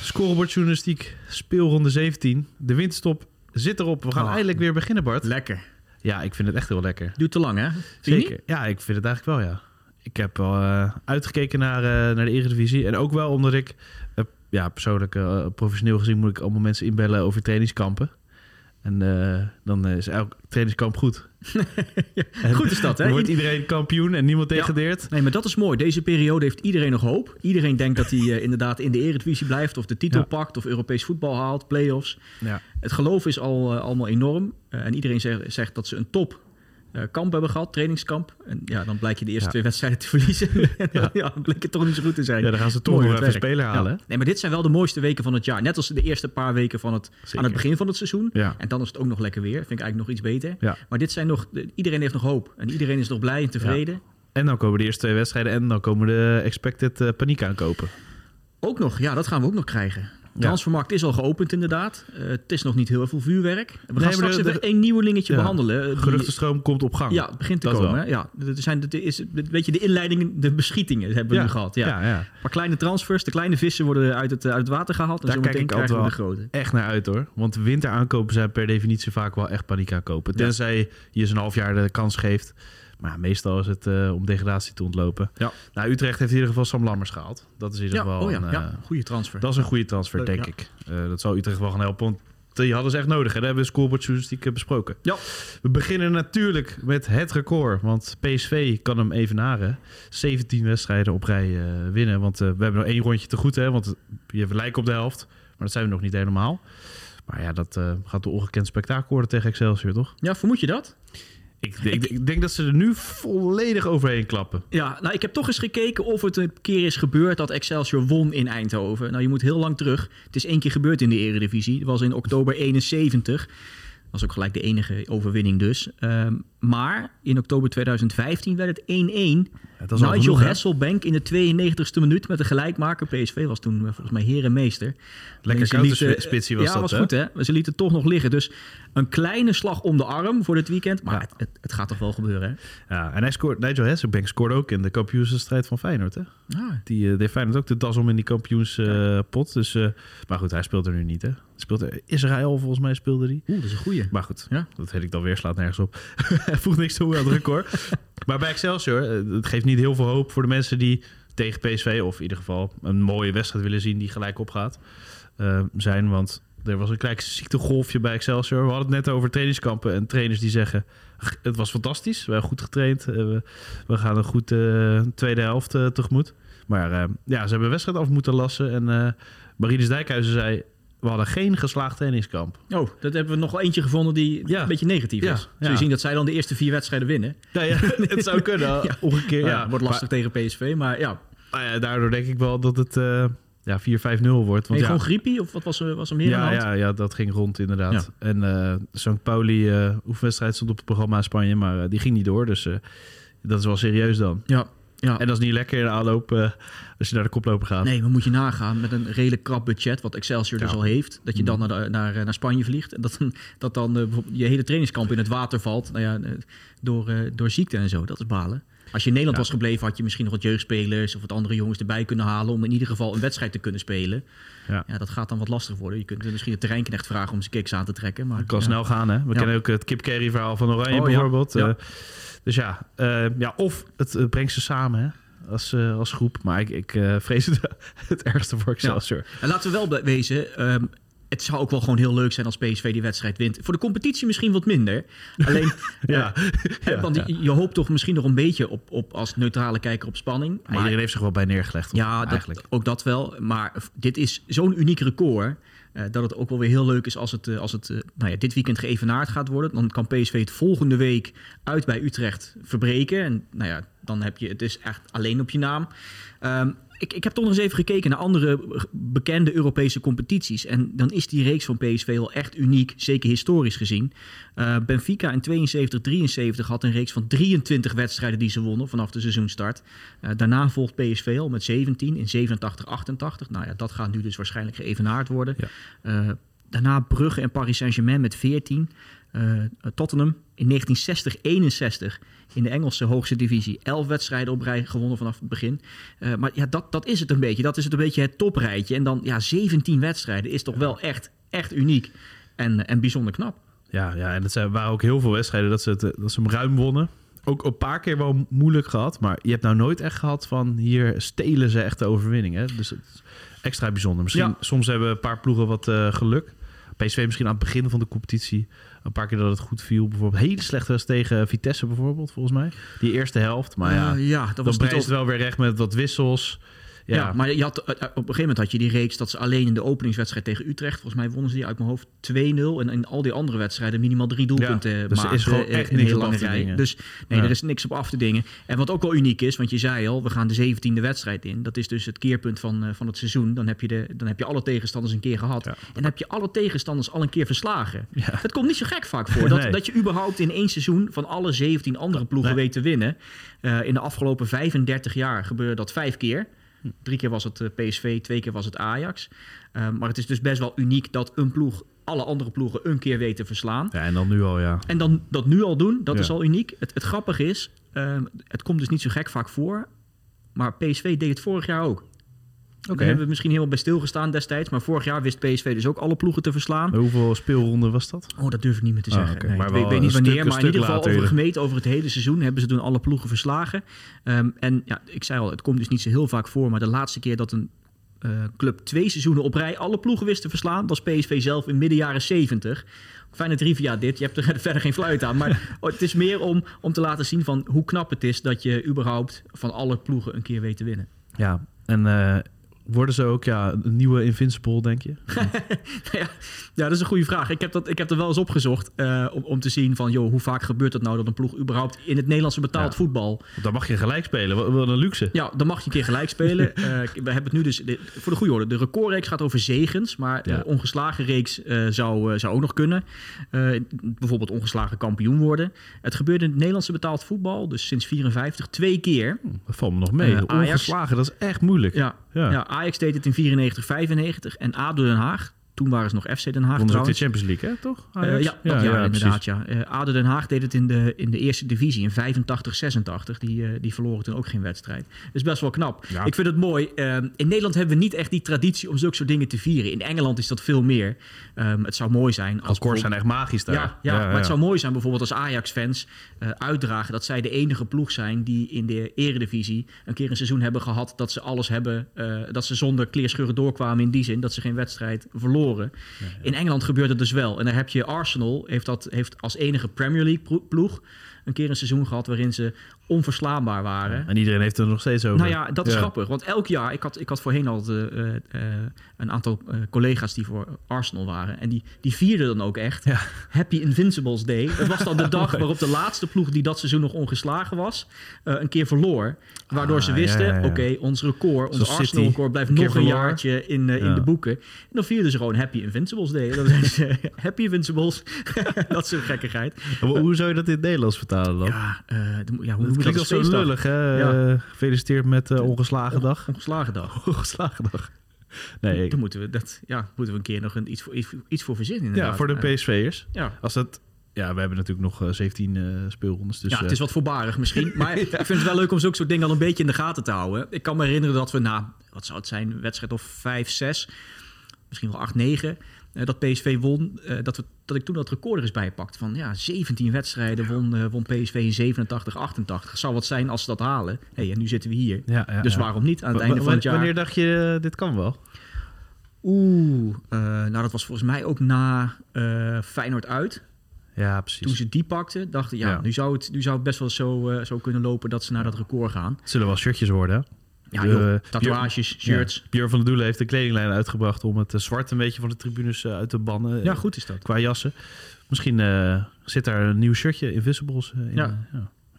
Scorebordjournalistiek, speelronde 17. De winterstop zit erop. We gaan Oh. eindelijk weer beginnen, Bart. Lekker. Ja, ik vind het echt heel lekker. Duurt te lang, hè? Zeker. Ja, ik vind het eigenlijk wel, ja. Ik heb eh, uitgekeken naar, eh, naar de Eredivisie. En ook wel omdat ik, eh, ja, persoonlijk, professioneel gezien, moet ik allemaal mensen inbellen over trainingskampen. En eh, dan is elk trainingskamp goed. Goed is dat, hè? dan wordt iedereen kampioen en niemand Ja. degradeert. Nee, maar dat is mooi. Deze periode heeft iedereen nog hoop. Iedereen denkt dat hij eh, inderdaad in de Eredivisie blijft... of de titel Ja. pakt, of Europees voetbal haalt, play-offs. Ja. Het geloof is al eh, allemaal enorm. En iedereen zegt, zegt dat ze een top kamp hebben gehad, trainingskamp. En ja, dan blijkt je de eerste Ja. twee wedstrijden te verliezen. En dan, ja. dan bleek het toch niet zo goed te zijn. Ja, dan gaan ze toch nog het even werk. speler halen. Ja. Nee, maar dit zijn wel de mooiste weken van het jaar. Net als de eerste paar weken van het, Zeker. aan het begin van het seizoen. Ja. En dan is het ook nog lekker weer. Vind ik eigenlijk nog iets beter. Ja. Maar dit zijn nog... de- Iedereen heeft nog hoop. En iedereen is nog blij en tevreden. En dan komen de eerste twee wedstrijden en dan komen de expected eh, paniek aankopen. Ook nog, ja, dat gaan we ook nog krijgen. De Ja. transfermarkt is al geopend inderdaad. Eh, het is nog niet heel veel vuurwerk. We gaan maar straks even één nieuwelingetje Ja. behandelen. Eh, die- Geruchtenstroom komt op gang. Ja, het begint te Dat komen. hè. Ja, er zijn, er is, weet je, de inleidingen, de beschietingen hebben we nu gehad. Ja. ja, paar kleine transfers, de kleine vissen worden uit het, uit het water gehaald. En Daar zo kijk ik altijd de grote. echt naar uit hoor. Want winteraankopen zijn per definitie vaak wel echt paniek aankopen. Tenzij je eens een half jaar de kans geeft. Maar meestal is het eh, om degradatie te ontlopen. Ja. Nou, Utrecht heeft in ieder geval Sam Lammers gehaald. Dat is in ieder Ja, oh ja, een, ja, eh, goede transfer. dat is een goede transfer, Leuk, denk ik. Eh, dat zal Utrecht wel gaan helpen. Want die hadden ze echt nodig. Hè? Dat hebben we scorebordjournalistiek eh, besproken. Ja. We beginnen natuurlijk met het record. Want PSV kan hem evenaren. 17 wedstrijden op rij winnen. Want we hebben nog één rondje te goed. Hè? Want je lijkt op de helft. Maar dat zijn we nog niet helemaal. Maar ja, dat gaat een ongekend spektakel worden tegen Excelsior, toch? Ja, vermoed je dat? Ik, ik, denk dat ze er nu volledig overheen klappen. Ja, nou, ik heb toch eens gekeken of het een keer is gebeurd dat Excelsior won in Eindhoven. Nou, je moet heel lang terug. Het is één keer gebeurd in de Eredivisie. Dat was in oktober 71. Dat was ook gelijk de enige overwinning dus. Ehm, maar in oktober 2015 werd het 1-1. Ja, Nigel? Hasselbank in de 92e minuut met de gelijkmaker. PSV was toen eh, volgens mij heer en meester. Lekker ze counterspitsie was ja, dat, was hè? goed hè. Ze lieten het toch nog liggen. Dus een kleine slag om de arm voor dit weekend. Maar Ja. het, het, het gaat toch wel gebeuren hè? Ja, en hij scoort, Nigel Hasselbank scoorde ook in de kampioensstrijd van Feyenoord, hè? Ah, Die eh deed Feyenoord ook de das om in die kampioenspot. dus, eh, maar goed, hij speelt er nu niet, hè? Speelt er, Israël, volgens mij speelde hij. Oeh, dat is een goeie. Maar goed, Ja. dat weet ik dan weer, slaat nergens op. Voegt niks toe aan het record. maar bij Excelsior, eh, het geeft niet heel veel hoop voor de mensen die tegen PSV... of in ieder geval een mooie wedstrijd willen zien die gelijk opgaat, eh, zijn. Want er was een klein ziektegolfje bij Excelsior. We hadden het net over trainingskampen en trainers die zeggen... "G- het was fantastisch, we hebben goed getraind. eh, we, gaan een goed tweede helft tegemoet. Maar ja, ze hebben een wedstrijd af moeten lassen. En Marinus Dijkhuizen zei... we hadden geen geslaagd trainingskamp. Oh, dat hebben we nog wel eentje gevonden die Ja. een beetje negatief Ja, is. Zul ja. je zien dat zij dan de eerste vier wedstrijden winnen. Ja, ja het zou kunnen. Omgekeerd, Ja, wordt lastig tegen PSV, maar ja. Maar, daardoor denk ik wel dat het eh, ja, 4-5-0 wordt. Want gewoon griepie of wat was er, was er meer ja, ja, ja, dat ging rond inderdaad. En eh St. Pauli eh oefenwedstrijd stond op het programma in Spanje, maar die ging niet door. Dus dat is wel serieus dan. Ja, ja. En dat is niet lekker in de aanloop eh, als je naar de koploper gaat. Nee, maar moet je nagaan met een redelijk krap budget, wat Excelsior dus al heeft, dat je dan naar, de- naar, eh, naar Spanje vliegt en dat, dat dan eh, je hele trainingskamp in het water valt nou ja, door, eh, door ziekte en zo. Dat is balen. Als je in Nederland Ja. was gebleven, had je misschien nog wat jeugdspelers of wat andere jongens erbij kunnen halen om in ieder geval een wedstrijd te kunnen spelen. Ja. Ja, dat gaat dan wat lastig worden. Je kunt misschien de terreinknecht vragen om zijn kicks aan te trekken. Maar, Het kan ja. snel gaan, hè? We Ja. kennen ook het Kip Carry verhaal van Oranje Oh, ja. bijvoorbeeld. Ja. Eh, dus ja, eh, ja, of het brengt ze samen, hè? Als, eh, als groep. Maar ik, ik vrees het, het ergste voor Excelsior. En laten we wel wezen, ehm, het zou ook wel gewoon heel leuk zijn als PSV die wedstrijd wint. Voor de competitie misschien wat minder. Alleen, Ja. ja. Ja, want ja. je- hoopt toch misschien nog een beetje op, op als neutrale kijker op spanning. Maar iedereen heeft zich wel bij neergelegd. toch? Ja, dat, eigenlijk. ook dat wel. Maar dit is zo'n uniek record. eh, dat het ook wel weer heel leuk is als het, eh, als het eh, nou ja, dit weekend geëvenaard gaat worden. Dan kan PSV het volgende week uit bij Utrecht verbreken. En nou ja, dan heb je het is echt alleen op je naam. Ehm, ik, ik heb toch nog eens even gekeken naar andere bekende Europese competities. En dan is die reeks van PSV wel echt uniek, zeker historisch gezien. Eh, Benfica in 72-73 had een reeks van 23 wedstrijden die ze wonnen vanaf de seizoenstart. Eh, daarna volgt PSV al met 17 in 87-88. Nou ja, dat gaat nu dus waarschijnlijk geëvenaard worden. Ja. Eh, daarna Brugge en Paris Saint-Germain met 14. Eh, Tottenham in 1960-61 in de Engelse hoogste divisie. 11 wedstrijden op rij gewonnen vanaf het begin. Eh, maar ja, dat, dat is het een beetje. Dat is het een beetje het toprijtje. En dan ja, 17 wedstrijden is toch wel echt, echt uniek en, en bijzonder knap. Ja, ja, en het zijn, waren ook heel veel wedstrijden dat ze, het, dat ze hem ruim wonnen. Ook een paar keer wel moeilijk gehad. Maar je hebt nou nooit echt gehad van hier stelen ze echt de overwinning. Hè? Dus het is extra bijzonder. Misschien Ja. soms hebben een paar ploegen wat eh, geluk. PSV misschien aan het begin van de competitie. Een paar keer dat het goed viel. Bijvoorbeeld hele slechte was tegen Vitesse bijvoorbeeld, volgens mij. Die eerste helft. Maar ja, Eh, ja dat dan was het wel weer recht met wat wissels. Ja, Ja, maar je had, eh, op een gegeven moment had je die reeks dat ze alleen in de openingswedstrijd tegen Utrecht, volgens mij wonnen ze die uit mijn hoofd 2-0. En in al die andere wedstrijden minimaal drie doelpunten Ja, dus maakten, is gewoon eh, echt in niks een hele lange rij. Dus nee, Ja. er is niks op af te dingen. En wat ook wel uniek is, want je zei al, we gaan de 17e wedstrijd in. Dat is dus het keerpunt van, eh, van het seizoen. Dan heb, je de, dan heb je alle tegenstanders een keer gehad. En dan heb je alle tegenstanders al een keer verslagen. Dat komt niet zo gek vaak voor. Dat, Nee. dat je überhaupt in één seizoen van alle 17 andere ploegen Nee. weet te winnen. In de afgelopen 35 jaar gebeurde dat vijf keer. Drie keer was het eh, PSV, twee keer was het Ajax. Eh, maar het is dus best wel uniek dat een ploeg alle andere ploegen een keer weet te verslaan. ja, en dan nu al, ja. En dan dat nu al doen, dat Ja. is al uniek. Het, het grappige is, eh, het komt dus niet zo gek vaak voor. Maar PSV deed het vorig jaar ook. Daar hebben we misschien helemaal bij stilgestaan destijds. Maar vorig jaar wist PSV dus ook alle ploegen te verslaan. Hoeveel speelronden was dat? Oh, dat durf ik niet meer te Ah, zeggen. Nee, Maar ik weet, niet wanneer, stuk- maar in ieder geval over gemeten over het hele seizoen hebben ze toen alle ploegen verslagen. Ehm, en ja, ik zei al, het komt dus niet zo heel vaak voor, maar de laatste keer dat een eh, club twee seizoenen op rij alle ploegen wist te verslaan, was PSV zelf in midden jaren 70. Fijne trivia dit, je hebt er verder geen fluit aan. Maar het is meer om, om te laten zien van hoe knap het is dat je überhaupt van alle ploegen een keer weet te winnen. Ja, en eh, worden ze ook ja, een nieuwe Invincible, denk je? ja, ja, dat is een goede vraag. Ik heb, dat, ik heb er wel eens opgezocht eh, om, om te zien van... Joh, hoe vaak gebeurt het nou dat een ploeg überhaupt in het Nederlandse betaald Ja. voetbal... Dan mag je gelijk spelen. Wat, wat een luxe. Ja, dan mag je een keer gelijk spelen. Eh, we hebben het nu dus... de- voor de goede orde, de recordreeks gaat over zegens. Maar Ja. de ongeslagen reeks eh, zou, zou ook nog kunnen. Bijvoorbeeld ongeslagen kampioen worden. Het gebeurde in het Nederlandse betaald voetbal, dus sinds 54, twee keer. Dat valt me nog mee. Ongeslagen, dat is echt moeilijk. Ja, Ja. ja. Ajax deed het in 94, 95. En ADO Den Haag, toen waren ze nog FC Den Haag Wonnen de. Champions League, hè? Toch? Eh, ja, dat jaar precies. inderdaad. Ja. ADO Den Haag deed het in de, in de eerste divisie in 85, 86. Die, eh, die verloren toen ook geen wedstrijd. Dat is best wel knap. Ja. Ik vind het mooi. In Nederland hebben we niet echt die traditie om zulke soort dingen te vieren. In Engeland is dat veel meer. Ehm, het zou mooi zijn als Records zijn echt magisch daar. ja, ja, maar het zou mooi zijn bijvoorbeeld als Ajax-fans uitdragen dat zij de enige ploeg zijn die in de eredivisie een keer een seizoen hebben gehad dat ze alles hebben, dat ze zonder kleerscheuren doorkwamen in die zin dat ze geen wedstrijd verloren. In Engeland gebeurt het dus wel. En daar heb je Arsenal, heeft, dat, heeft als enige Premier League ploeg een keer een seizoen gehad waarin ze onverslaanbaar waren. En iedereen heeft er nog steeds over. Nou ja, dat is grappig. Want elk jaar, ik had, ik had voorheen al de, eh, eh, een aantal eh, collega's die voor Arsenal waren. En die, die vierden dan ook echt Ja. Happy Invincibles Day. Dat was dan de dag waarop de laatste ploeg die dat seizoen nog ongeslagen was, een keer verloor. Waardoor ze Ah, wisten, oké, ons record, ons Arsenal-record blijft een nog een verloor. jaartje in, in de boeken. En dan vierden ze gewoon Happy Invincibles Day. Zijn ze Happy Invincibles. dat soort gekkigheid. Hoe, hoe zou je dat in het Nederlands vertalen dan? Ja, de- ja hoe dat klinkt als zo lullig, hè? Ja. Eh, gefeliciteerd met eh ongeslagen dag. Ongeslagen dag. Ongeslagen dag. Nee, ik- Dan moeten we, dat, ja, moeten we een keer nog een, iets, voor, iets, iets voor verzinnen. inderdaad. ja, voor de Eh, PSV'ers. Ja. Als dat... Ja, we hebben natuurlijk nog eh, 17 eh, speelrondes. Dus, ja, het is eh, wat voorbarig misschien. Maar ik vind het wel leuk om zulke soort dingen al een beetje in de gaten te houden. Ik kan me herinneren dat we na, wat zou het zijn, wedstrijd of 5, 6, misschien wel 8, 9, eh, dat PSV won. eh, dat, we, dat ik toen dat record er eens bijpakte. Van ja, 17 wedstrijden won, eh, won PSV in 87, 88. Zou wat zijn als ze dat halen. Hey, en nu zitten we hier. ja, ja, dus waarom niet aan het einde van het jaar? Wanneer dacht je, dit kan wel? Oeh, eh, nou dat was volgens mij ook na Feyenoord uit. Ja, precies. Toen ze die pakten, dachten ja, Ja. Nu, zou het, nu zou het best wel zo, zo kunnen lopen dat ze naar dat record gaan. Het zullen wel shirtjes worden, hè? Ja, joh, tatoeages, shirts. Ja. Björn van der Doelen heeft de kledinglijn uitgebracht om het eh, zwart een beetje van de tribunes eh, uit te bannen. Ja, eh, goed is dat. Qua jassen. Misschien zit daar een nieuw shirtje, Invisibles, in. Ja.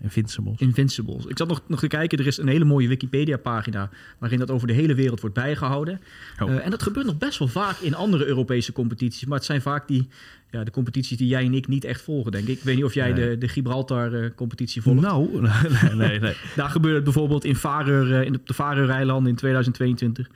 Invincibles. Invincibles. Ik zat nog, nog te kijken, er is een hele mooie Wikipedia-pagina waarin dat over de hele wereld wordt bijgehouden. Oh. Eh, en dat gebeurt nog best wel vaak in andere Europese competities. Maar het zijn vaak die, ja, de competities die jij en ik niet echt volgen, denk ik. Ik weet niet of jij Nee. de, de Gibraltar-competitie volgt. Nou, nee, nee, nee. Daar gebeurde het bijvoorbeeld in Vareur, eh, in de, op de Faroe-eilanden in 2022.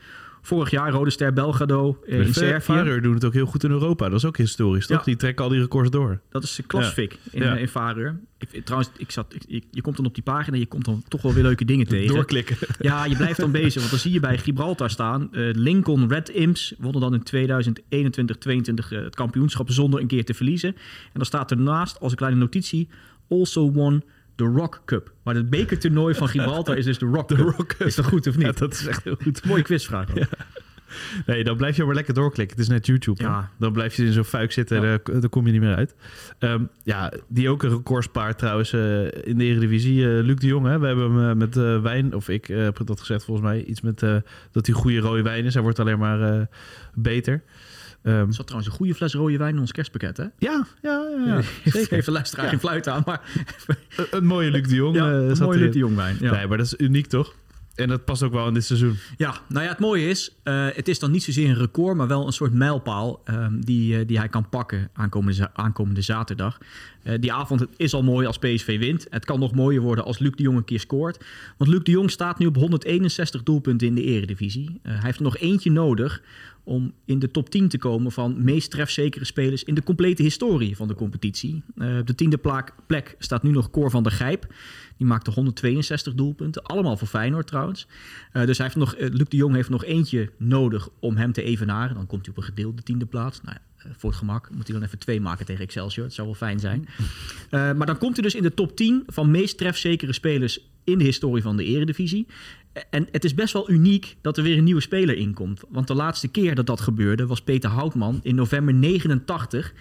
Vorig jaar Rode Ster Belgrado eh, in Servië. Vareur doen het ook heel goed in Europa. Dat is ook historisch, toch? Ja. Die trekken al die records door. Dat is Klasvik in, Ja. eh, in Vareur. Ik, trouwens, ik zat, ik- je komt dan op die pagina en je komt dan toch wel weer leuke dingen tegen. Doorklikken. Ja, je blijft dan bezig. Want dan zie je bij Gibraltar staan. eh, Lincoln Red Imps wonnen dan in 2021-22 eh, het kampioenschap zonder een keer te verliezen. En dan staat ernaast als een kleine notitie... Also won the Rock Cup. Maar het bekertoernooi van Gibraltar is dus de Rock Cup. Rock Cup. Is dat goed of niet? Ja, dat is echt heel goed. Mooie quizvraag. Nee, dan blijf je maar lekker doorklikken. Het is net YouTube. Ja. Dan blijf je in zo'n fuik zitten en Ja. daar, daar kom je niet meer uit. Ehm, ja, die ook een recordspaart trouwens eh, in de Eredivisie. eh Luc de Jong, hè? we hebben hem eh, met wijn, of ik heb dat gezegd volgens mij, iets met dat hij goede rode wijn is. Hij wordt alleen maar beter. Ehm, Er zat trouwens een goede fles rode wijn in ons kerstpakket, hè? ja, ja, ja, ja. Zeker. Even luisteraar Ja. geen fluit aan, maar Een, een mooie Luc de Jong. ja, eh, een mooie. Luc de Jong wijn. Ja. Nee, maar dat is uniek toch? En dat past ook wel in dit seizoen. Ja, nou ja, het mooie is, eh, het is dan niet zozeer een record, maar wel een soort mijlpaal ehm, die, eh, die hij kan pakken aankomende, aankomende zaterdag. Eh, die avond is al mooi als PSV wint. Het kan nog mooier worden als Luc de Jong een keer scoort. Want Luc de Jong staat nu op 161 doelpunten in de eredivisie. Eh, hij heeft er nog eentje nodig om in de top 10 te komen van meest trefzekere spelers in de complete historie van de competitie. Eh, op de tiende plaak- plek staat nu nog Cor van der Gijp. Die maakte 162 doelpunten. Allemaal voor Feyenoord trouwens. Dus hij heeft nog, Luc de Jong heeft nog eentje nodig om hem te evenaren. Dan komt hij op een gedeelde tiende plaats. Nou, voor het gemak moet hij dan even twee maken tegen Excelsior. Dat zou wel fijn zijn. Eh, maar dan komt hij dus in de top 10 van meest trefzekere spelers in de historie van de eredivisie. En het is best wel uniek dat er weer een nieuwe speler inkomt. Want de laatste keer dat dat gebeurde was Peter Houtman in november 89.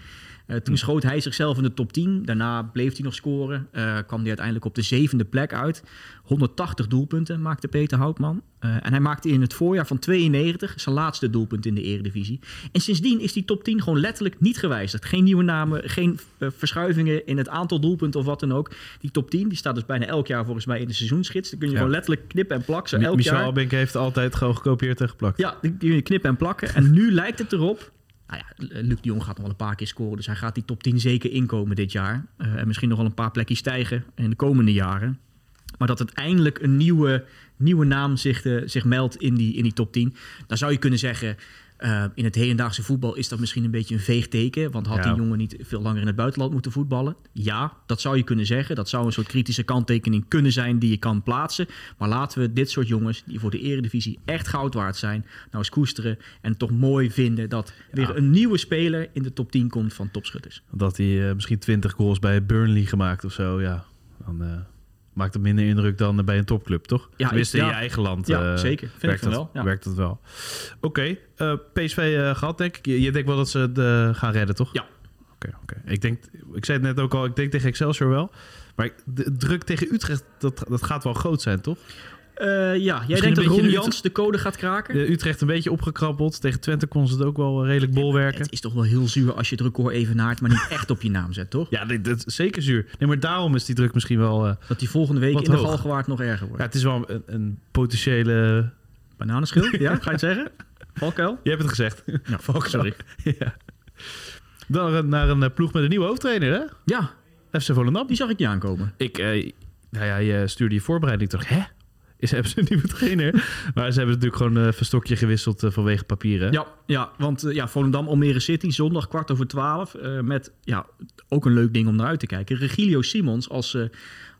Eh, toen schoot hij zichzelf in de top 10. Daarna bleef hij nog scoren. Eh, kwam hij uiteindelijk op de zevende plek uit. 180 doelpunten maakte Peter Houtman. Eh, en hij maakte in het voorjaar van 92 zijn laatste doelpunt in de Eredivisie. En sindsdien is die top 10 gewoon letterlijk niet gewijzigd. Geen nieuwe namen, geen verschuivingen in het aantal doelpunten of wat dan ook. Die top 10 die staat dus bijna elk jaar volgens mij in de seizoensgids. Dan kun je Ja. gewoon letterlijk knippen en plakken. Elk Michel jaar. Albink heeft altijd gewoon gekopieerd en geplakt. Ja, die je knippen en plakken. En nu lijkt het erop. Nou ja, Luc de Jong gaat nog wel een paar keer scoren. Dus hij gaat die top 10 zeker inkomen dit jaar. Eh, en misschien nog wel een paar plekjes stijgen in de komende jaren. Maar dat het eindelijk een nieuwe, nieuwe naam zich, eh, zich meldt in die, in die top 10. Dan zou je kunnen zeggen. Eh, in het hedendaagse voetbal is dat misschien een beetje een veeg teken. Want had Ja. die jongen niet veel langer in het buitenland moeten voetballen? Ja, dat zou je kunnen zeggen. Dat zou een soort kritische kanttekening kunnen zijn die je kan plaatsen. Maar laten we dit soort jongens, die voor de eredivisie echt goud waard zijn, nou eens koesteren. En toch mooi vinden dat weer een nieuwe speler in de top 10 komt van topschutters. Dat hij eh, misschien 20 goals bij Burnley gemaakt of zo. Ja, dan eh, maakt het minder indruk dan bij een topclub, toch? Ja, Tenminste, in je eigen land Ja, eh, zeker. Vind ik werkt, dat, wel, ja. werkt dat wel. Oké, eh, PSV eh, gehad, denk ik. Je, je denkt wel dat ze het gaan redden, toch? Ja. Oké, oké. Ik denk, ik zei het net ook al, ik denk tegen Excelsior wel. Maar de druk tegen Utrecht, dat, dat gaat wel groot zijn, toch? Eh, ja, jij denkt dat Ron de Jans de code gaat kraken? Eh, Utrecht een beetje opgekrabbeld. Tegen Twente kon ze het ook wel redelijk bolwerken. Het is toch wel heel zuur als je het record evenaart, maar niet echt op je naam zet, toch? Ja, dit, dat is zeker zuur. Nee, maar daarom is die druk misschien wel... eh, Dat die volgende week in de hoog. Galgenwaard nog erger wordt. ja, het is wel een, een potentiële... Bananenschil? Ja, ga je het zeggen? Valkuil? Je hebt het gezegd. Ja, sorry. ja. Dan naar een, eh, ploeg met een nieuwe hoofdtrainer, hè? Ja, FC Volendam. die zag ik niet aankomen. Ik, eh, nou ja, je stuurde je voorbereiding. Dacht, hè? Is, hebben ze een nieuwe trainer? maar ze hebben natuurlijk gewoon een verstokje gewisseld eh, vanwege papieren. Ja, ja want eh, ja, Volendam Almere City, zondag kwart over twaalf. eh, met ja, ook een leuk ding om naar uit te kijken. Regilio Simons als, eh,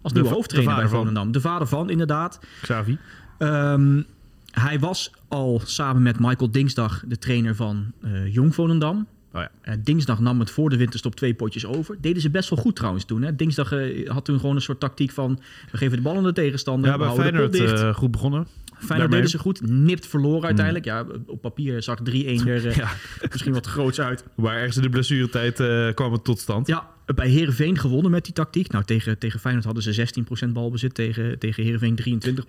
als nieuwe hoofdtrainer de bij vader van. Volendam. De vader van, inderdaad. Xavi. Ehm, hij was al samen met Michael Dingsdag de trainer van eh Jong Volendam. Oh ja. Eh, dinsdag nam het voor de winterstop twee potjes over. Deden ze best wel goed trouwens toen. Hè? Dinsdag eh, had toen gewoon een soort tactiek van... we geven de bal aan de tegenstander, Ja, we houden de Feyenoord dicht. eh, goed begonnen. Feyenoord daarmee. deden ze goed. Nipt verloren uiteindelijk. Ja, op papier zag 3-1 er Ja. misschien wat groots uit. Maar ergens in de blessuretijd kwam het tot stand. Ja, bij Herenveen gewonnen met die tactiek. Nou, tegen, tegen Feyenoord hadden ze 16% balbezit. Tegen, tegen Herenveen 23%.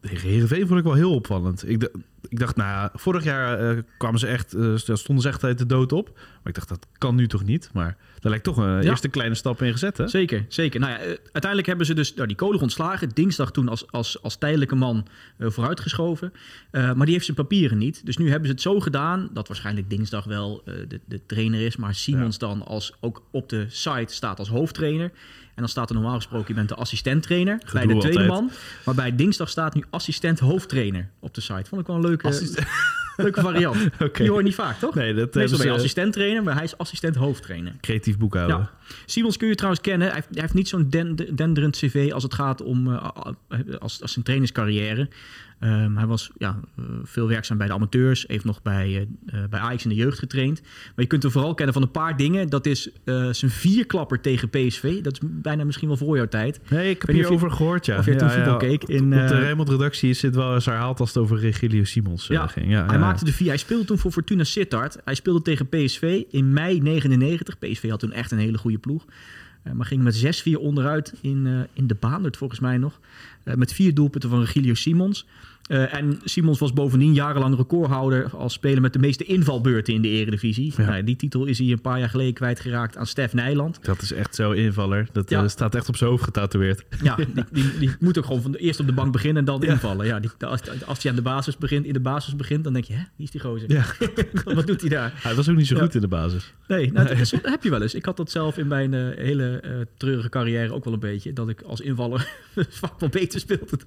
Tegen Heerenveen vond ik wel heel opvallend. Ik, ik dacht, nou, vorig jaar eh, kwamen ze echt, eh, stonden ze echt uit de dood op. Maar ik dacht, dat kan nu toch niet? Maar daar lijkt toch een Ja. eerste kleine stap in gezet, hè? Zeker, zeker. Nou ja, eh, uiteindelijk hebben ze dus nou, die Kolig ontslagen. Dinsdag toen als, als, als tijdelijke man eh, vooruitgeschoven. Eh, maar die heeft zijn papieren niet. Dus nu hebben ze het zo gedaan dat waarschijnlijk dinsdag wel de, de trainer is. Maar Simons dan als, ook op de site staat als hoofdtrainer. En dan staat er normaal gesproken, je bent de assistent-trainer bij de tweede altijd. man. Maar bij dinsdag staat nu assistent-hoofdtrainer op de site. Vond ik wel een leuke, Assist- leuke variant. Die hoor je niet vaak, toch? Nee, dat Meestal hebben ben je ze assistent-trainer, maar hij is assistent-hoofdtrainer. creatief boekhouden. Ja. Simons kun je trouwens kennen. Hij heeft, hij heeft niet zo'n den- denderend cv als het gaat om eh, als, als zijn trainerscarrière. Ehm, hij was ja, eh, veel werkzaam bij de amateurs. Heeft nog bij, eh, eh, bij Ajax in de jeugd getraind. Maar je kunt hem vooral kennen van een paar dingen. Dat is zijn vierklapper tegen PSV. Dat is bijna misschien wel voor jouw tijd. Nee, ik heb hierover gehoord, ja. of je ja, toen voetbal keek in, Op de Rijnmond-redactie is dit wel eens herhaald als het over Regilio Simons Ja, ging. Ja, hij maakte de vier. Hij speelde toen voor Fortuna Sittard. Hij speelde tegen PSV in mei 99. PSV had toen echt een hele goede ploeg. Maar ging met 6-4 onderuit in, in de Baandert volgens mij nog. Met vier doelpunten van Regilio Simons. Eh, en Simons was bovendien jarenlang recordhouder als speler met de meeste invalbeurten in de Eredivisie. Ja. Nou, die titel is hij een paar jaar geleden kwijtgeraakt aan Stef Nijland. Dat is echt zo invaller. Dat Ja. eh, staat echt op zijn hoofd getatoeëerd. Ja, die, die, die moet ook gewoon van de, eerst op de bank beginnen en dan invallen. Ja, die, als, als hij aan de basis begint, in de basis begint, dan denk je, hè, wie is die gozer? Ja. Wat doet hij daar? Hij was ook niet zo goed in de basis. Nee, nou, dat, heb je wel eens. Ik had dat zelf in mijn eh, hele treurige carrière ook wel een beetje. Dat ik als invaller vaak wel beter speelde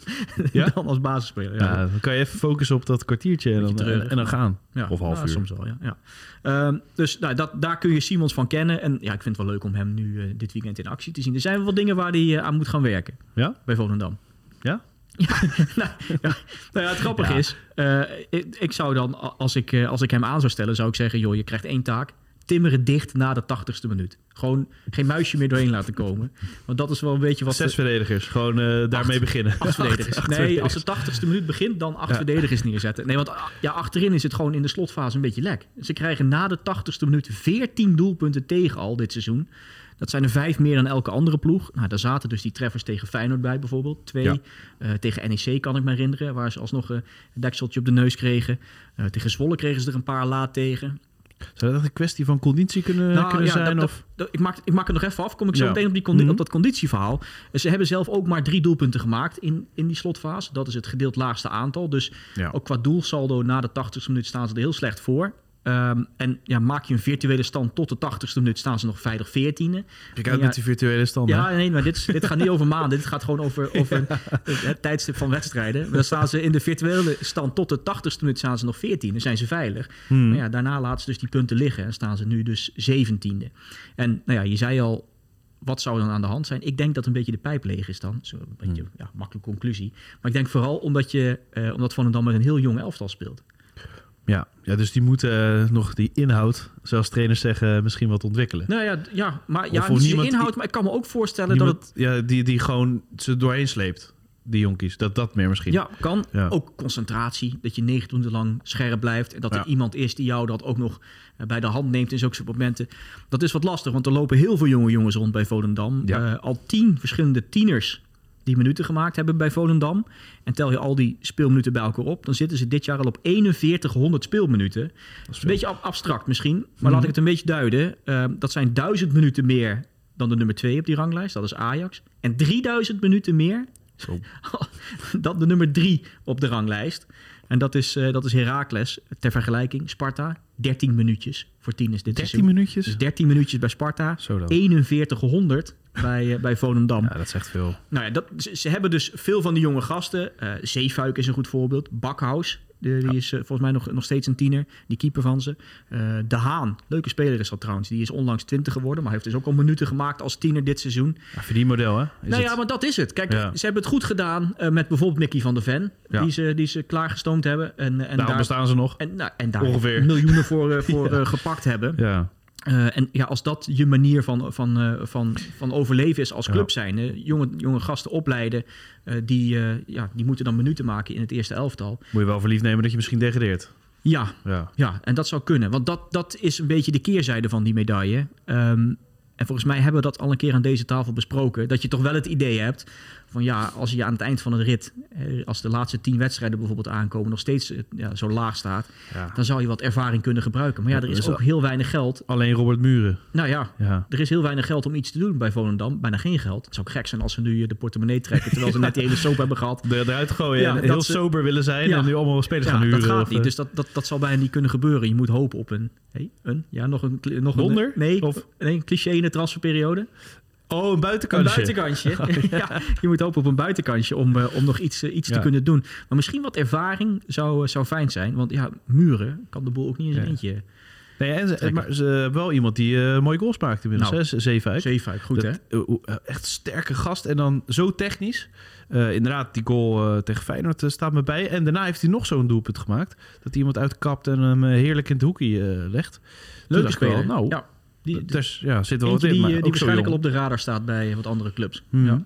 dan als basisspeler. Ja, dan kan je even focussen op dat kwartiertje en dan, treurig. en dan gaan. ja. Of half uur. Soms wel, ja. ja. Ehm, dus nou, dat, daar kun je Simons van kennen. En ja, ik vind het wel leuk om hem nu eh, dit weekend in actie te zien. Er zijn wel dingen waar hij eh, aan moet gaan werken Ja? bij Volendam. Ja? nou, ja, nou ja, het grappige Ja. is, eh, ik, ik zou dan, als ik, eh, als ik hem aan zou stellen, zou ik zeggen, joh, je krijgt één taak. Timmeren dicht na de tachtigste minuut. Gewoon geen muisje meer doorheen laten komen. Want dat is wel een beetje wat... Zes verdedigers. Gewoon eh, daarmee beginnen. Acht verdedigers. Acht nee, verdedigers. als de tachtigste minuut begint, dan acht Ja. verdedigers neerzetten. Nee, want ah, ja, achterin is het gewoon in de slotfase een beetje lek. Ze krijgen na de tachtigste minuut 14 doelpunten tegen al dit seizoen. Dat zijn er vijf meer dan elke andere ploeg. Nou, daar zaten dus die treffers tegen Feyenoord bij bijvoorbeeld. Twee. Ja. Eh, tegen NEC kan ik me herinneren, waar ze alsnog eh, een dekseltje op de neus kregen. Tegen Zwolle kregen ze er een paar laat tegen. Zou dat een kwestie van conditie kunnen, Nou, kunnen ja, zijn? dat- of? dat- ik, maak, ik maak het nog even af. Kom ik zo Ja. meteen op, die condi- Mhm. op dat conditieverhaal. Ze hebben zelf ook maar drie doelpunten gemaakt in, in die slotfase. Dat is het gedeeld laagste aantal. Dus Ja. ook qua doelsaldo na de 80ste minuut staan ze er heel slecht voor. Ehm, en ja, maak je een virtuele stand tot de 80ste minuut staan ze nog veilig 14e. Kijk uit Ja. met die virtuele standen. Ja, nee, maar dit, dit gaat niet over maanden. Dit gaat gewoon over, over het, het tijdstip van wedstrijden. Maar dan staan ze in de virtuele stand tot de 80ste minuut staan ze nog 14. Dan zijn ze veilig. Hmm. Maar ja, daarna laten ze dus die punten liggen en staan ze nu dus 17e. En nou ja, je zei al, wat zou dan aan de hand zijn? Ik denk dat een beetje de pijp leeg is dan. Zo een beetje, Hmm. ja, makkelijke conclusie. Maar ik denk vooral omdat je, eh, omdat Volendam met een heel jong elftal speelt. Ja. ja, dus die moeten eh, nog die inhoud, zoals trainers zeggen, misschien wat ontwikkelen. Nou ja, ja maar ja, niet zozeer niemand- inhoud, maar ik kan me ook voorstellen dat het ja, die, die gewoon ze doorheen sleept, die jonkies. Dat dat meer misschien. Ja, kan. Ja. Ook concentratie. Dat je 90 minuten lang scherp blijft. En dat Ja. er iemand is die jou dat ook nog eh, bij de hand neemt in zulke momenten. Dat is wat lastig, want er lopen heel veel jonge jongens rond bij Volendam. Ja. Eh, al tien verschillende tieners die minuten gemaakt hebben bij Volendam. En tel je al die speelminuten bij elkaar op, dan zitten ze dit jaar al op 4100 speelminuten. Dat is een beetje ab- abstract misschien, maar Mhm. laat ik het een beetje duiden. Eh, dat zijn 1000 minuten meer dan de nummer 2 op die ranglijst, dat is Ajax. En 3000 minuten meer Zo. dan de nummer 3 op de ranglijst. En dat is, eh dat is Heracles. Ter vergelijking, Sparta, 13 minuutjes voor 10 is dit 13 seizoen. minuutjes? Dus 13 minuutjes bij Sparta, Zo dan. 4100 bij, eh, bij Volendam. Ja, dat echt veel. Nou ja, dat, ze, ze hebben dus veel van die jonge gasten. Eh Zeefuik is een goed voorbeeld. Bakhuis, de- die is eh, volgens mij nog, nog steeds een tiener. Die keeper van ze. De Haan, leuke speler is dat trouwens. Die is onlangs 20 geworden, maar heeft dus ook al minuten gemaakt als tiener dit seizoen. Ja, verdienmodel, hè? Is nou het? ja, maar dat is het. Kijk, Ja. ze hebben het goed gedaan met bijvoorbeeld Mickey van der Ven. Ja. Die, ze, die ze klaargestoomd hebben. En, en Daarom daar, bestaan ze nog. en, nou, en daar Ongeveer. miljoenen voor, voor gepakt hebben. Ja. Eh, en ja, als dat je manier van, van, eh, van, van overleven is als Ja. club zijn, hè, jonge, jonge gasten opleiden, eh, die, ja, die moeten dan minuten maken in het eerste elftal. Moet je wel voor lief nemen dat je misschien degradeert. Ja, Ja. ja, en dat zou kunnen. Want dat, dat is een beetje de keerzijde van die medaille. Ehm, en volgens mij hebben we dat al een keer aan deze tafel besproken. Dat je toch wel het idee hebt van ja, als je aan het eind van het rit, eh, als de laatste tien wedstrijden bijvoorbeeld aankomen, nog steeds eh, ja, zo laag staat, Ja. dan zou je wat ervaring kunnen gebruiken. Maar ja, er is ook heel weinig geld. Alleen Robert Muren. Nou ja, Ja. er is heel weinig geld om iets te doen bij Volendam. Bijna geen geld. Het zou ook gek zijn als ze nu eh, de portemonnee trekken, terwijl ze net die hele soap hebben gehad. Er, eruit gooien en heel ze- sober willen zijn en nu allemaal spelers gaan huren. dat gaat of, niet. Dus dat, dat, dat zal bijna niet kunnen gebeuren. Je moet hopen op een... Hey, een ja, nog een, nog Wonder? Een, nee, Of- nee, een cliché in de transferperiode. Oh, een Een buitenkantje. buitenkantje. ja, je moet hopen op een buitenkantje om, eh, om nog iets, eh, iets Ja. te kunnen doen. Maar misschien wat ervaring zou, eh, zou fijn zijn. Want ja, muren kan de boel ook niet in zijn Ja. eentje. Nee, en ze, maar ze wel iemand die mooie goals maakt inmiddels. Nou, hè? Zeefuik. Zeefuik, goed Dat- hè? echt sterke gast en dan zo technisch. Inderdaad, die goal tegen Feyenoord staat me bij. En daarna heeft hij nog zo'n doelpunt gemaakt. Dat hij iemand uitkapt en hem heerlijk in het hoekje legt. Wel, speler. nou, ja, die, dus ja, zit wel wat in. die, maar eh, die waarschijnlijk al op de radar staat bij wat andere clubs. Mhm. Ja.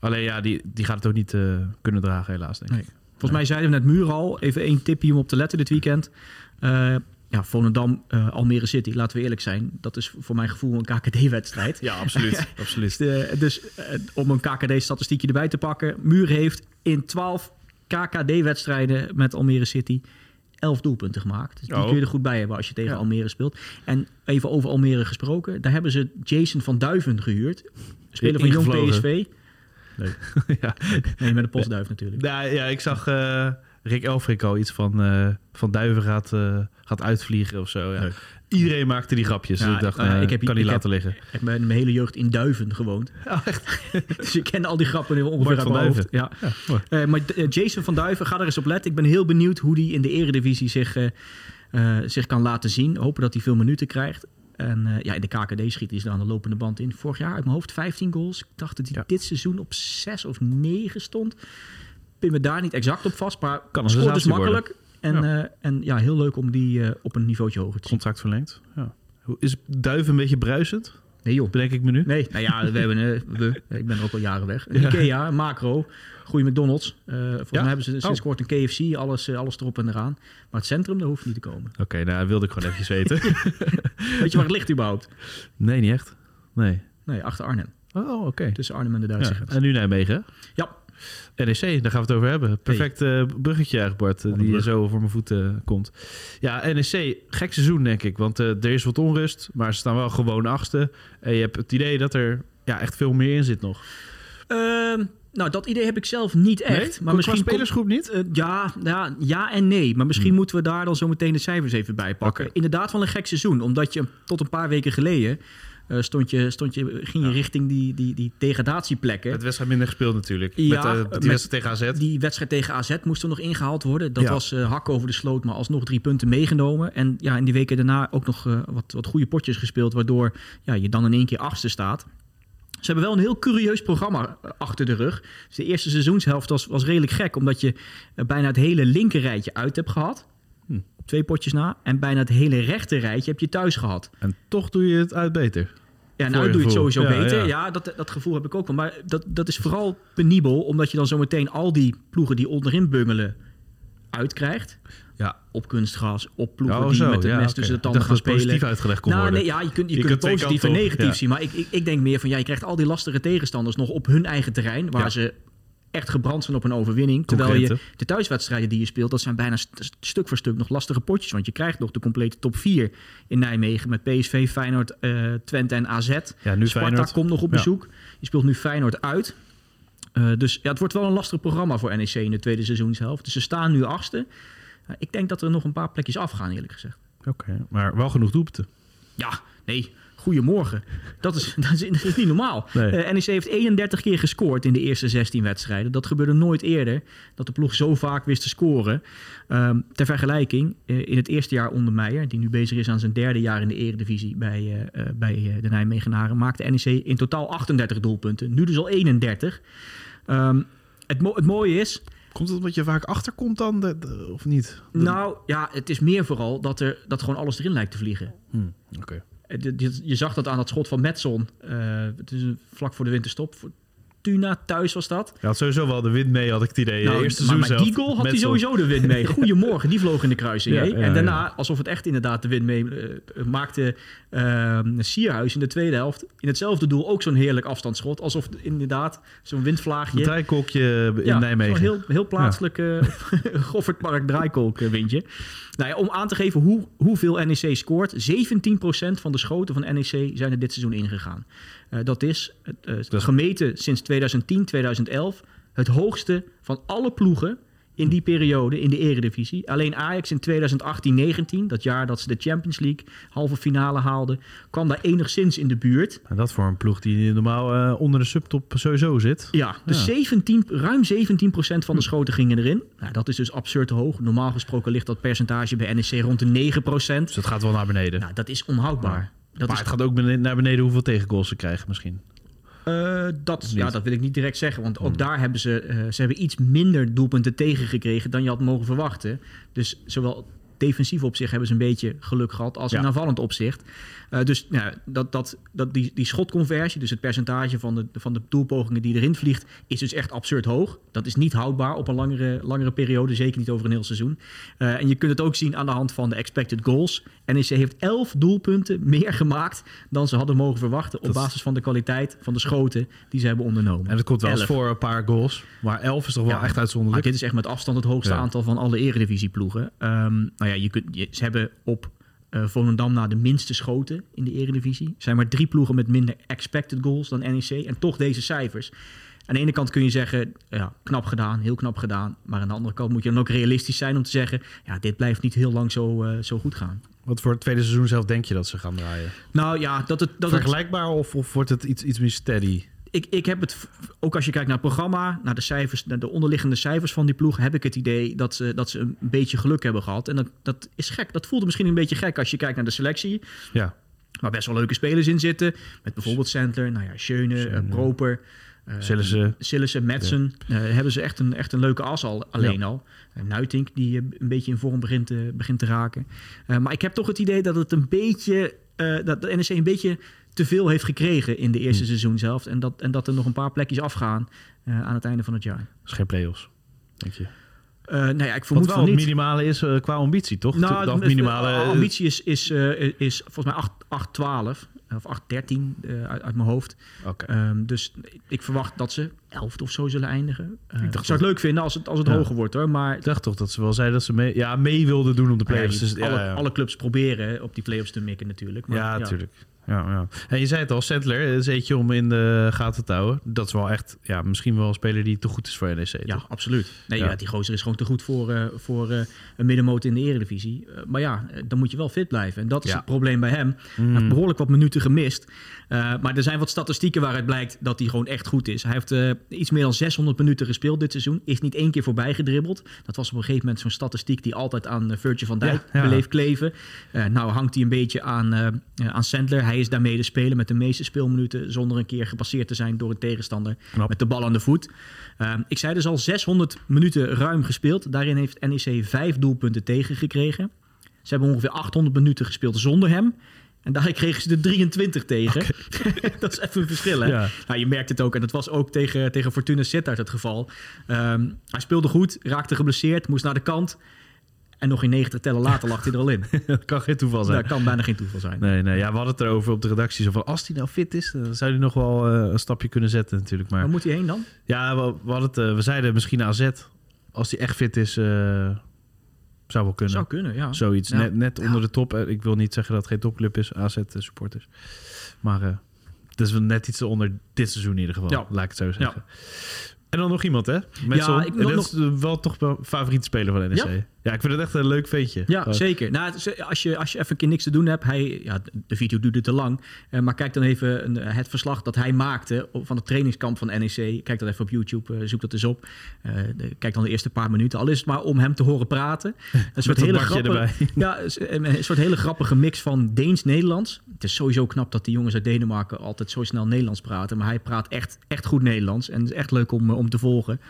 Alleen ja, die, die gaat het ook niet eh, kunnen dragen helaas, denk ik. Nee. Volgens mij zeiden we net Muur al. Even één tipje om op te letten dit weekend. Eh, ja, Volendam, Almere City, laten we eerlijk zijn. Dat is voor mijn gevoel een KKD-wedstrijd. Ja, absoluut. absoluut. Dus, dus om een KKD-statistiekje erbij te pakken. Muur heeft in 12 KKD-wedstrijden met Almere City 11 doelpunten gemaakt. Dus die Oh. kun je er goed bij hebben als je tegen Ja. Almere speelt. En even over Almere gesproken. Daar hebben ze Jason van Duiven gehuurd. Speler van Jong. PSV. ja. Nee, met een postduif natuurlijk. Nou, ja, ik zag eh, Rick Elfrink al iets van, eh, van Duiven gaat, eh, gaat uitvliegen of zo. Ja. Iedereen maakte die grapjes. Ja, dus ik dacht, nou eh, ik heb kan niet ik laten liggen. Ik heb mijn hele jeugd in Duiven gewoond. dus ik ken al die grappen nu ongeveer uit mijn hoofd. Ja. Eh, maar eh, Jason van Duiven, ga er eens op letten. Ik ben heel benieuwd hoe hij in de eredivisie zich, zich kan laten zien. Hopen dat hij veel minuten krijgt. En ja, in de KKD schiet hij ze aan de lopende band in. Vorig jaar uit mijn hoofd 15 goals. Ik dacht dat hij Ja. dit seizoen op 6 of 9 stond. Pin me daar niet exact op vast, maar Kan scoort dus makkelijk. En ja. en ja, heel leuk om die eh, op een niveautje hoger te zien. Contract verlengd. Ja. Is Duiven een beetje bruisend? Nee joh, Bedenk ik me nu. Nee, nou ja, we hebben, eh, we, ik ben er ook al jaren weg. Een Ikea, Macro, goede McDonald's. Eh, volgens Ja? mij hebben ze sinds Oh. kort een KFC, alles, eh, alles erop en eraan. Maar het centrum, daar hoeft niet te komen. Oké, nou wilde ik gewoon even weten. Weet je waar het ligt überhaupt? nee, niet echt. Nee. Nee, achter Arnhem. Oh, oké. Tussen Arnhem en de Duitse Ja. En nu Nijmegen. Ja, NEC, daar gaan we het over hebben. Perfect eh, bruggetje eigenlijk, Bart, eh, die zo voor mijn voeten komt. Ja, NEC, gek seizoen denk ik. Want eh, er is wat onrust, maar ze staan wel gewoon achtste. En je hebt het idee dat er ja, echt veel meer in zit nog. Ehm, nou dat idee heb ik zelf niet echt. Nee? Maar misschien spelersgroep niet? eh, ja, ja, ja en nee. Maar misschien moeten we daar dan zo meteen de cijfers even bij pakken. Inderdaad wel een gek seizoen. Omdat je tot een paar weken geleden... eh, stond je, stond je, ging je richting die, die, die degradatieplekken. Het wedstrijd minder gespeeld natuurlijk. Ja, met, eh, die met- wedstrijd tegen AZ. Die wedstrijd tegen AZ moest er nog ingehaald worden. Dat Ja. was eh hak over de sloot, maar alsnog drie punten meegenomen. En ja, in die weken daarna ook nog wat, wat goede potjes gespeeld, waardoor ja, je dan in één keer achtste staat. Ze hebben wel een heel curieus programma achter de rug. Dus de eerste seizoenshelft was, was redelijk gek, omdat je bijna het hele linkerrijtje uit hebt gehad. Twee potjes na. En bijna het hele rechter rijtje heb je thuis gehad. En toch doe je het uit beter. Ja, nou je doe je het sowieso Ja, beter. ja. Ja, dat, dat gevoel heb ik ook wel. Maar dat, dat is vooral penibel, omdat je dan zometeen al die ploegen die onderin bungelen uitkrijgt. Ja. Op kunstgras, op ploegen Oh, die zo. met het mes tussen de tanden gaan spelen. positief uitgelegd kon Nou, nee, ja, je kunt, je Je kunt positief en negatief zien. Maar ik, ik, ik denk meer van, ja, je krijgt al die lastige tegenstanders nog op hun eigen terrein, waar ze echt gebrand zijn op een overwinning. Terwijl je de thuiswedstrijden die je speelt, dat zijn bijna st- stuk voor stuk nog lastige potjes. Want je krijgt nog de complete top 4 in Nijmegen met PSV, Feyenoord, eh, Twente en AZ. Ja, nu Sparta Feyenoord. komt nog op Ja. bezoek. Je speelt nu Feyenoord uit. Eh, dus ja, het wordt wel een lastig programma voor NEC in de tweede seizoenshelft. Dus ze staan nu achtste. Eh, ik denk dat er nog een paar plekjes afgaan, eerlijk gezegd. Oké, maar wel genoeg doelpunten. Ja, nee. Goedemorgen. Dat is, dat is, dat is niet normaal. Nee. Eh, NEC heeft 31 keer gescoord in de eerste 16 wedstrijden. Dat gebeurde nooit eerder. Dat de ploeg zo vaak wist te scoren. Ehm, ter vergelijking, eh, in het eerste jaar onder Meijer... die nu bezig is aan zijn derde jaar in de eredivisie bij, eh, bij de Nijmegenaren... maakte NEC in totaal 38 doelpunten. Nu dus al 31. Ehm, het, mo- het mooie is, Komt het omdat je vaak achterkomt dan, de- de- of niet? De- nou ja, het is meer vooral dat, er, dat gewoon alles erin lijkt te vliegen. Hm, Oké. Eh, Je zag dat aan dat schot van Metson. eh, het is een- vlak voor de winterstop. Voor Tuna thuis was dat. Hij had sowieso wel de wind mee, had ik het idee. Nou, Eerste maar die goal had hij sowieso de wind mee. Goedemorgen, die vloog in de kruising. Ja, ja, en daarna, ja. alsof het echt inderdaad de wind mee eh, maakte, eh, Sierhuis in de tweede helft in hetzelfde doel ook zo'n heerlijk afstandsschot. Alsof inderdaad zo'n Een windvlaagje... draaikolkje in Ja, Nijmegen. heel, heel plaatselijk eh Goffertpark draaikolk windje. Nou ja, om aan te geven hoe, hoeveel NEC scoort. 17% van de schoten van NEC zijn er dit seizoen ingegaan. Eh, dat is, eh, eh, gemeten sinds 2010, 2011, het hoogste van alle ploegen in die periode in de eredivisie. Alleen Ajax in 2018-19, dat jaar dat ze de Champions League halve finale haalden, kwam daar enigszins in de buurt. En dat voor een ploeg die normaal eh, onder de subtop sowieso zit. Ja, dus 17, ruim 17% van de schoten gingen erin. Nou, dat is dus absurd hoog. Normaal gesproken ligt dat percentage bij NEC rond de 9%. Dus dat gaat wel naar beneden. Nou, dat is onhoudbaar. Dat maar is, het gaat ook naar beneden hoeveel tegengoals ze krijgen misschien. eh, dat, ja, dat wil ik niet direct zeggen. Want ook daar hebben ze, eh, ze hebben iets minder doelpunten tegengekregen dan je had mogen verwachten. Dus zowel defensief opzicht hebben ze een beetje geluk gehad als in aanvallend opzicht. Eh, dus ja, dat, dat, dat die, die schotconversie, dus het percentage van de, van de doelpogingen die erin vliegt, is dus echt absurd hoog. Dat is niet houdbaar op een langere, langere periode, zeker niet over een heel seizoen. En je kunt het ook zien aan de hand van de expected goals. NEC heeft 11 doelpunten meer gemaakt dan ze hadden mogen verwachten op Dat- basis van de kwaliteit van de schoten die ze hebben ondernomen. En dat komt wel eens 11. voor een paar goals. Maar 11 is toch wel Ja, echt Maar uitzonderlijk. dit is echt met afstand het hoogste Ja. aantal van alle eredivisieploegen. Ehm nou ja, je kunt, je- ze hebben op eh Volendam na de minste schoten in de eredivisie. Er zijn maar drie ploegen met minder expected goals dan NEC. En toch deze cijfers. Aan de ene kant kun je zeggen, ja, knap gedaan, heel knap gedaan. Maar aan de andere kant moet je dan ook realistisch zijn om te zeggen... ja, dit blijft niet heel lang zo, eh, zo goed gaan. Wat voor het tweede seizoen zelf denk je dat ze gaan draaien? Nou ja, dat het... Dat het Vergelijkbaar of, of wordt het iets, iets meer steady? ik, ik heb het, ook als je kijkt naar het programma, naar de cijfers, naar de onderliggende cijfers van die ploeg, heb ik het idee dat ze, dat ze een beetje geluk hebben gehad. En dat, dat is gek. Dat voelde misschien een beetje gek als je kijkt naar de selectie, Ja. waar best wel leuke spelers in zitten. Met bijvoorbeeld Sandler, nou ja, Schöne, Schöne. eh, Proper. Eh, Sillissen. Sillissen, Madsen. eh, hebben ze echt een, echt een leuke as al, alleen al. Uh, Nuitink, die eh, een beetje in vorm begint te, begint te raken. Eh, maar ik heb toch het idee dat het een beetje... eh, dat de NEC een beetje te veel heeft gekregen in de eerste Hmm. seizoen zelf. En dat, en dat er nog een paar plekjes afgaan eh, aan het einde van het jaar. Dat is geen play-offs, denk je. Eh nou ja, ik Wat vermoed wel van het minimale is eh, qua ambitie, toch? Nou, de minimale... ambitie is, is, eh, is volgens mij 8, 8 12 of 8 13 eh, uit, uit mijn hoofd. Ehm, dus ik verwacht dat ze 11 of zo zullen eindigen. Eh, ik dacht zou het leuk vinden als het, als het Ja. hoger wordt hoor. Maar Ik dacht toch dat ze wel zeiden dat ze mee, ja, mee wilden doen op de ja, play-offs. je- dus, ja, alle, ja. alle clubs proberen op die play-offs te mikken natuurlijk. Maar, ja, natuurlijk. Ja, ja. En je zei het al, Sandler is eentje om in de gaten te houden. Dat is wel echt, ja, misschien wel een speler die te goed is voor NEC. Ja, toch? absoluut. Nee, Ja. ja. die gozer is gewoon te goed voor, eh, voor eh, een middenmoot in de eredivisie. Eh, maar ja, eh, dan moet je wel fit blijven. En dat is Ja. het probleem bij hem. Hij Mm. heeft behoorlijk wat minuten gemist. Eh, maar er zijn wat statistieken waaruit blijkt dat hij gewoon echt goed is. Hij heeft eh, iets meer dan 600 minuten gespeeld dit seizoen. Is niet één keer voorbij gedribbeld. Dat was op een gegeven moment zo'n statistiek die altijd aan uh, Virgil van Dijk Ja, kleven. Nou hangt hij een beetje aan, aan Sandler. Hij is daarmee de speler met de meeste speelminuten... zonder een keer gepasseerd te zijn door een tegenstander Knap. met de bal aan de voet. Eh, ik zei dus al 600 minuten ruim gespeeld. Daarin heeft NEC vijf doelpunten tegengekregen. Ze hebben ongeveer 800 minuten gespeeld zonder hem. En daar kregen ze de 23 tegen. dat is even een verschil, hè? Ja. Nou, je merkt het ook. En dat was ook tegen, tegen Fortuna Sittard het geval. Ehm, hij speelde goed, raakte geblesseerd, moest naar de kant. En nog in 90 tellen later lag hij er al in. dat kan geen toeval zijn. Dat kan bijna geen toeval zijn. Nee, nee, ja, we hadden het erover op de redactie. Zo van, als hij nou fit is, dan zou hij nog wel eh, een stapje kunnen zetten natuurlijk. Maar Waar moet hij heen dan? ja, we, we, hadden het, eh, we zeiden misschien AZ. Als hij echt fit is, eh, zou wel kunnen. Zou kunnen, ja. Zoiets, Ja. net, net onder de top. Eh, Ik wil niet zeggen dat het geen topclub is, AZ-supporters. Maar eh het is wel net iets onder dit seizoen in ieder geval, Ja. laat ik het zo zeggen. En dan nog iemand, hè? Met Ja, ik- nog- dat eh, wel toch wel favoriete speler van NEC. Ja? Ik vind het echt een leuk veetje. Ja, zeker. Nou, is- als, je, als je even een keer niks te doen hebt, hij, ja, de video duurde te lang. Eh, maar kijk dan even een, het verslag dat hij maakte van het trainingskamp van NEC. Kijk dat even op YouTube, eh, zoek dat eens op. Eh, kijk dan de eerste paar minuten. Al is het maar om hem te horen praten. Een soort, hele grappige, ja, een, soort hele grappige mix van Deens-Nederlands. Het is sowieso knap dat die jongens uit Denemarken altijd zo snel Nederlands praten. Maar hij praat echt, echt goed Nederlands. En het is echt leuk om, eh, om te volgen.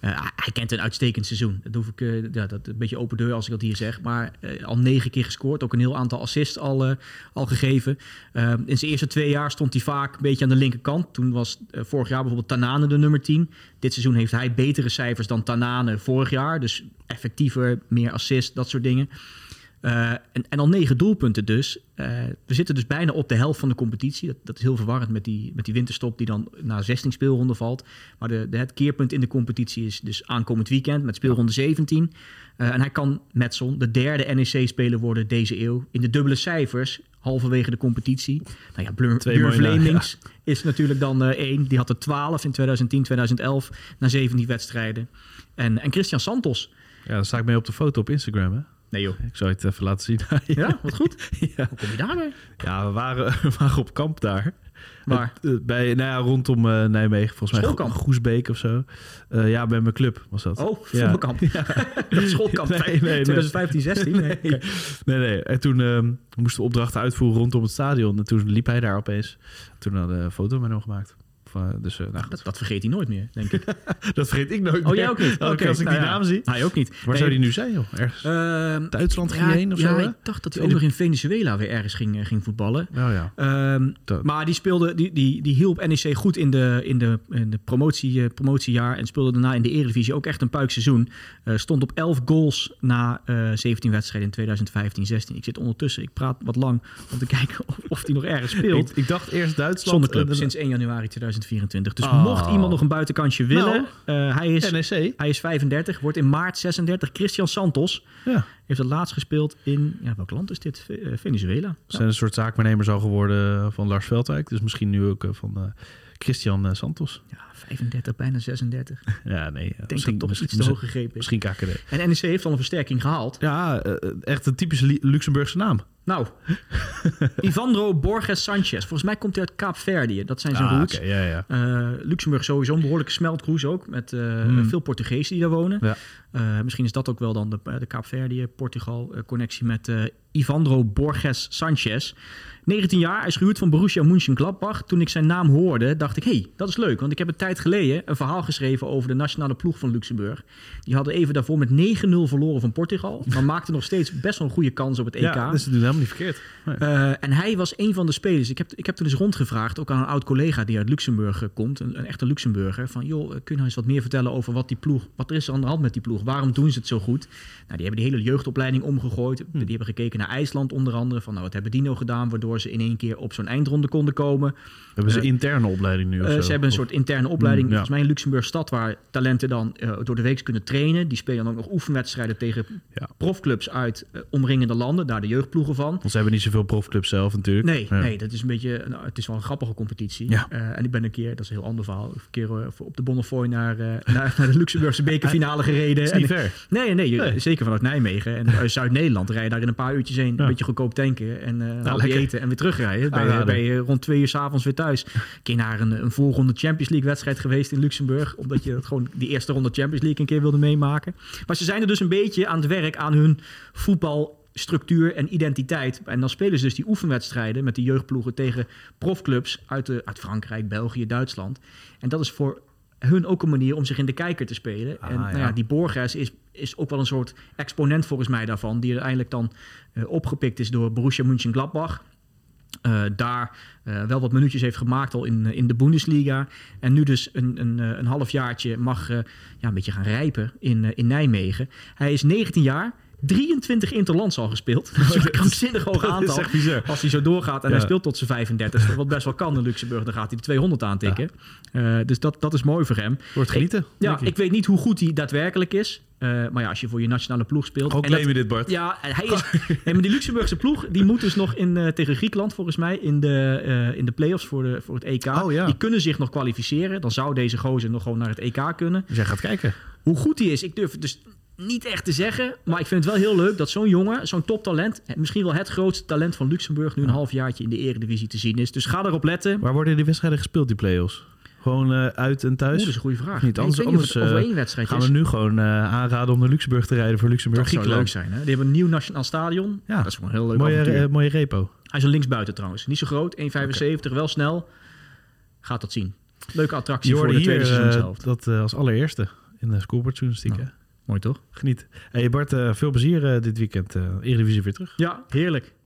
Eh, hij kent een uitstekend seizoen. Dat hoef ik, eh, ja, dat een beetje open deur als ik dat hier zeg. Maar eh, al negen keer gescoord, ook een heel aantal assists al, al gegeven. Eh, in zijn eerste twee jaar stond hij vaak een beetje aan de linkerkant. Toen was vorig jaar bijvoorbeeld Tanane de nummer 10. Dit seizoen heeft hij betere cijfers dan Tanane vorig jaar. Dus effectiever, meer assist, dat soort dingen. Eh, en, en al negen doelpunten dus. Eh, we zitten dus bijna op de helft van de competitie. Dat, dat is heel verwarrend met die, met die winterstop die dan na 16 speelronden valt. Maar de, de, het keerpunt in de competitie is dus aankomend weekend met speelronde 17. Eh, en hij kan met zon de derde NEC-speler worden deze eeuw. In de dubbele cijfers, halverwege de competitie. Nou ja, Blur, Blur is natuurlijk dan één. Die had er 12 in 2010, 2011 na 17 wedstrijden. En, en Christian Santos. Ja, daar sta ik mee op de foto op Instagram, hè? Nee joh. Ik je het even laten zien. Ja, wat goed. ja. Hoe kom je daarbij? ja, we waren, we waren op kamp daar. Waar? Eh, bij, nou ja, rondom eh, Nijmegen, volgens mij Schoolkamp? Go- Goesbeek of zo. Eh, ja, bij mijn club was dat. Oh, ja. voetbalkamp. Schoolkamp. Nee, nee, nee. 2015, 16. Nee. Nee, nee, nee. En toen ehm, moesten we opdrachten uitvoeren rondom het stadion. En toen liep hij daar opeens. Toen hadden we een foto met hem gemaakt. Van, dus eh, nou, Dat, dat vergeet hij nooit meer, denk ik. dat vergeet ik nooit Oh, meer. jij ook niet? Keer als ik nou die ja. naam zie. Hij ook niet. Waar Nee, zou die nu zijn, joh? Ergens ehm, Duitsland ging ja, heen of ja, zo, hè? ik dacht dat hij ook nog in Venezuela weer ergens ging, eh, ging voetballen. Oh ja. Ehm, maar die speelde, die, die, die hielp NEC goed in de, in de, in de promotie, eh, promotiejaar en speelde daarna in de Eredivisie ook echt een puikseizoen. Eh stond op 11 goals na eh 17 wedstrijden in 2015, 16. Ik zit ondertussen, ik praat wat lang om te kijken of, of hij nog ergens speelt. Ik, ik dacht eerst Duitsland. Zonder club, sinds 1 januari 2024. Dus Oh. mocht iemand nog een buitenkantje willen, eh, hij, is, NEC. hij is 35, wordt in maart 36. Christian Santos Ja. heeft het laatst gespeeld in, ja, welk land is dit? Eh, Venezuela. Ze Ja. zijn een soort zaakwaarnemers al geworden van Lars Veldwijk. Dus misschien nu ook eh, van Christian Santos. Ja, 35, bijna 36. Ik Ja, nee. denk dat toch iets te hoog gegrepen is. Misschien KKD. En NEC heeft al een versterking gehaald. Ja, eh, echt een typische Luxemburgse naam. Nou, Ivandro Borges Sanchez. Volgens mij komt hij uit Kaapverdië. Dat zijn zijn Ah, roots. ja, ja. Eh, Luxemburg sowieso een behoorlijke smeltkroes ook. Met eh, Hmm. veel Portugezen die daar wonen. Ja. Eh, misschien is dat ook wel dan de, de Kaapverdië, Portugal eh, connectie met eh, Ivandro Borges Sanchez. 19 jaar, hij is gehuurd van Borussia Mönchengladbach. Toen ik zijn naam hoorde, dacht ik, hey, dat is leuk. Want ik heb een tijd geleden een verhaal geschreven over de nationale ploeg van Luxemburg. Die hadden even daarvoor met 9-0 verloren van Portugal. Maar maakten nog steeds best wel een goede kans op het EK. Ja, dus ze doen helemaal niet verkeerd. Nee. Eh, en hij was een van de spelers. Ik heb, ik heb toen eens rondgevraagd, ook aan een oud collega die uit Luxemburg eh, komt, een, een echte Luxemburger, van joh, eh, kun je nou eens wat meer vertellen over wat die ploeg, wat er is er aan de hand met die ploeg? Waarom doen ze het zo goed? Nou, die hebben die hele jeugdopleiding omgegooid. Hm. Die hebben gekeken naar IJsland onder andere, van nou, wat hebben die nou gedaan, waardoor ze in één keer op zo'n eindronde konden komen. Hebben ze interne opleiding nu ze hebben een soort interne opleiding, Mm, ja. volgens mij in Luxemburg stad, waar talenten dan eh, door de week kunnen trainen. Die spelen dan ook nog oefenwedstrijden tegen Ja. profclubs uit eh, omringende landen, daar de jeugdploegen van. Want ze hebben niet zoveel profclubs zelf natuurlijk. Nee, Ja. nee, dat is een beetje. Nou, het is wel een grappige competitie. Ja. Eh, en ik ben een keer, dat is een heel ander verhaal, een keer op de Bonnefoy naar, naar, naar de Luxemburgse bekerfinale gereden. is niet En- ver. Nee, nee, zeker vanuit Nijmegen. En uit Zuid-Nederland rij je daar in een paar uurtjes heen. Een beetje goedkoop tanken en lekker. eten en weer terugrijden. Ben je, Aanrader. ben je rond twee uur s'avonds weer thuis. Een keer naar een, een voorronde Champions League wedstrijd geweest in Luxemburg. Omdat je dat gewoon die eerste ronde Champions League een keer wilde meemaken. Maar ze zijn er dus een beetje aan het werk aan hun voetbalstructuur en identiteit. En dan spelen ze dus die oefenwedstrijden met die jeugdploegen tegen profclubs uit, de, uit Frankrijk, België, Duitsland. En dat is voor hun ook een manier om zich in de kijker te spelen. Ah, en nou ja. ja, die Borges is, is ook wel een soort exponent volgens mij daarvan, die uiteindelijk dan eh, opgepikt is door Borussia Mönchengladbach. Eh, daar eh, wel wat minuutjes heeft gemaakt al in, in de Bundesliga. En nu dus een, een, eh, een halfjaartje mag eh, ja, een beetje gaan rijpen in, eh, in Nijmegen. Hij is 19 jaar, 23 interlands al gespeeld. Dat is een krankzinnig hoog aantal. Als hij zo doorgaat en Ja. hij speelt tot zijn 35, wat best wel kan in Luxemburg, dan gaat hij de 200 aantikken. Eh, dus dat, dat is mooi voor hem. Wordt genieten. Ja, ik. ik weet niet hoe goed hij daadwerkelijk is. Eh, maar ja, als je voor je nationale ploeg speelt. Ook je dit, Bart. ja, hij is. nee, maar die Luxemburgse ploeg die moet dus nog in, eh, tegen Griekenland volgens mij in de, eh, in de play-offs voor, de, voor het EK. Oh, ja. Die kunnen zich nog kwalificeren. Dan zou deze gozer nog gewoon naar het EK kunnen. Dus jij gaat kijken. Hoe goed hij is, ik durf dus niet echt te zeggen. Maar ik vind het wel heel leuk dat zo'n jongen, zo'n toptalent, misschien wel het grootste talent van Luxemburg, nu een halfjaartje in de eredivisie te zien is. Dus ga erop letten. Waar worden die wedstrijden gespeeld, die play-offs? Gewoon eh, uit en thuis? Dat is een goede vraag. Niet, anders- of anders, eh, één wedstrijd Gaan we nu gewoon eh, aanraden om naar Luxemburg te rijden voor Luxemburg dat zou leuk zijn. Hè? Die hebben een nieuw nationaal stadion. Ja. Dat is gewoon heel leuk Mooie, mooie repo. Hij is een linksbuiten trouwens. Niet zo groot, 1,75, wel snel. Gaat dat zien. Leuke attractie voor de tweede hier eh, seizoenshelft. dat als allereerste in de scorebordjournalistiek. Nou. Mooi toch? Geniet. Hey Bart, eh, veel plezier eh, dit weekend. eh Eredivisie weer terug. Ja, heerlijk.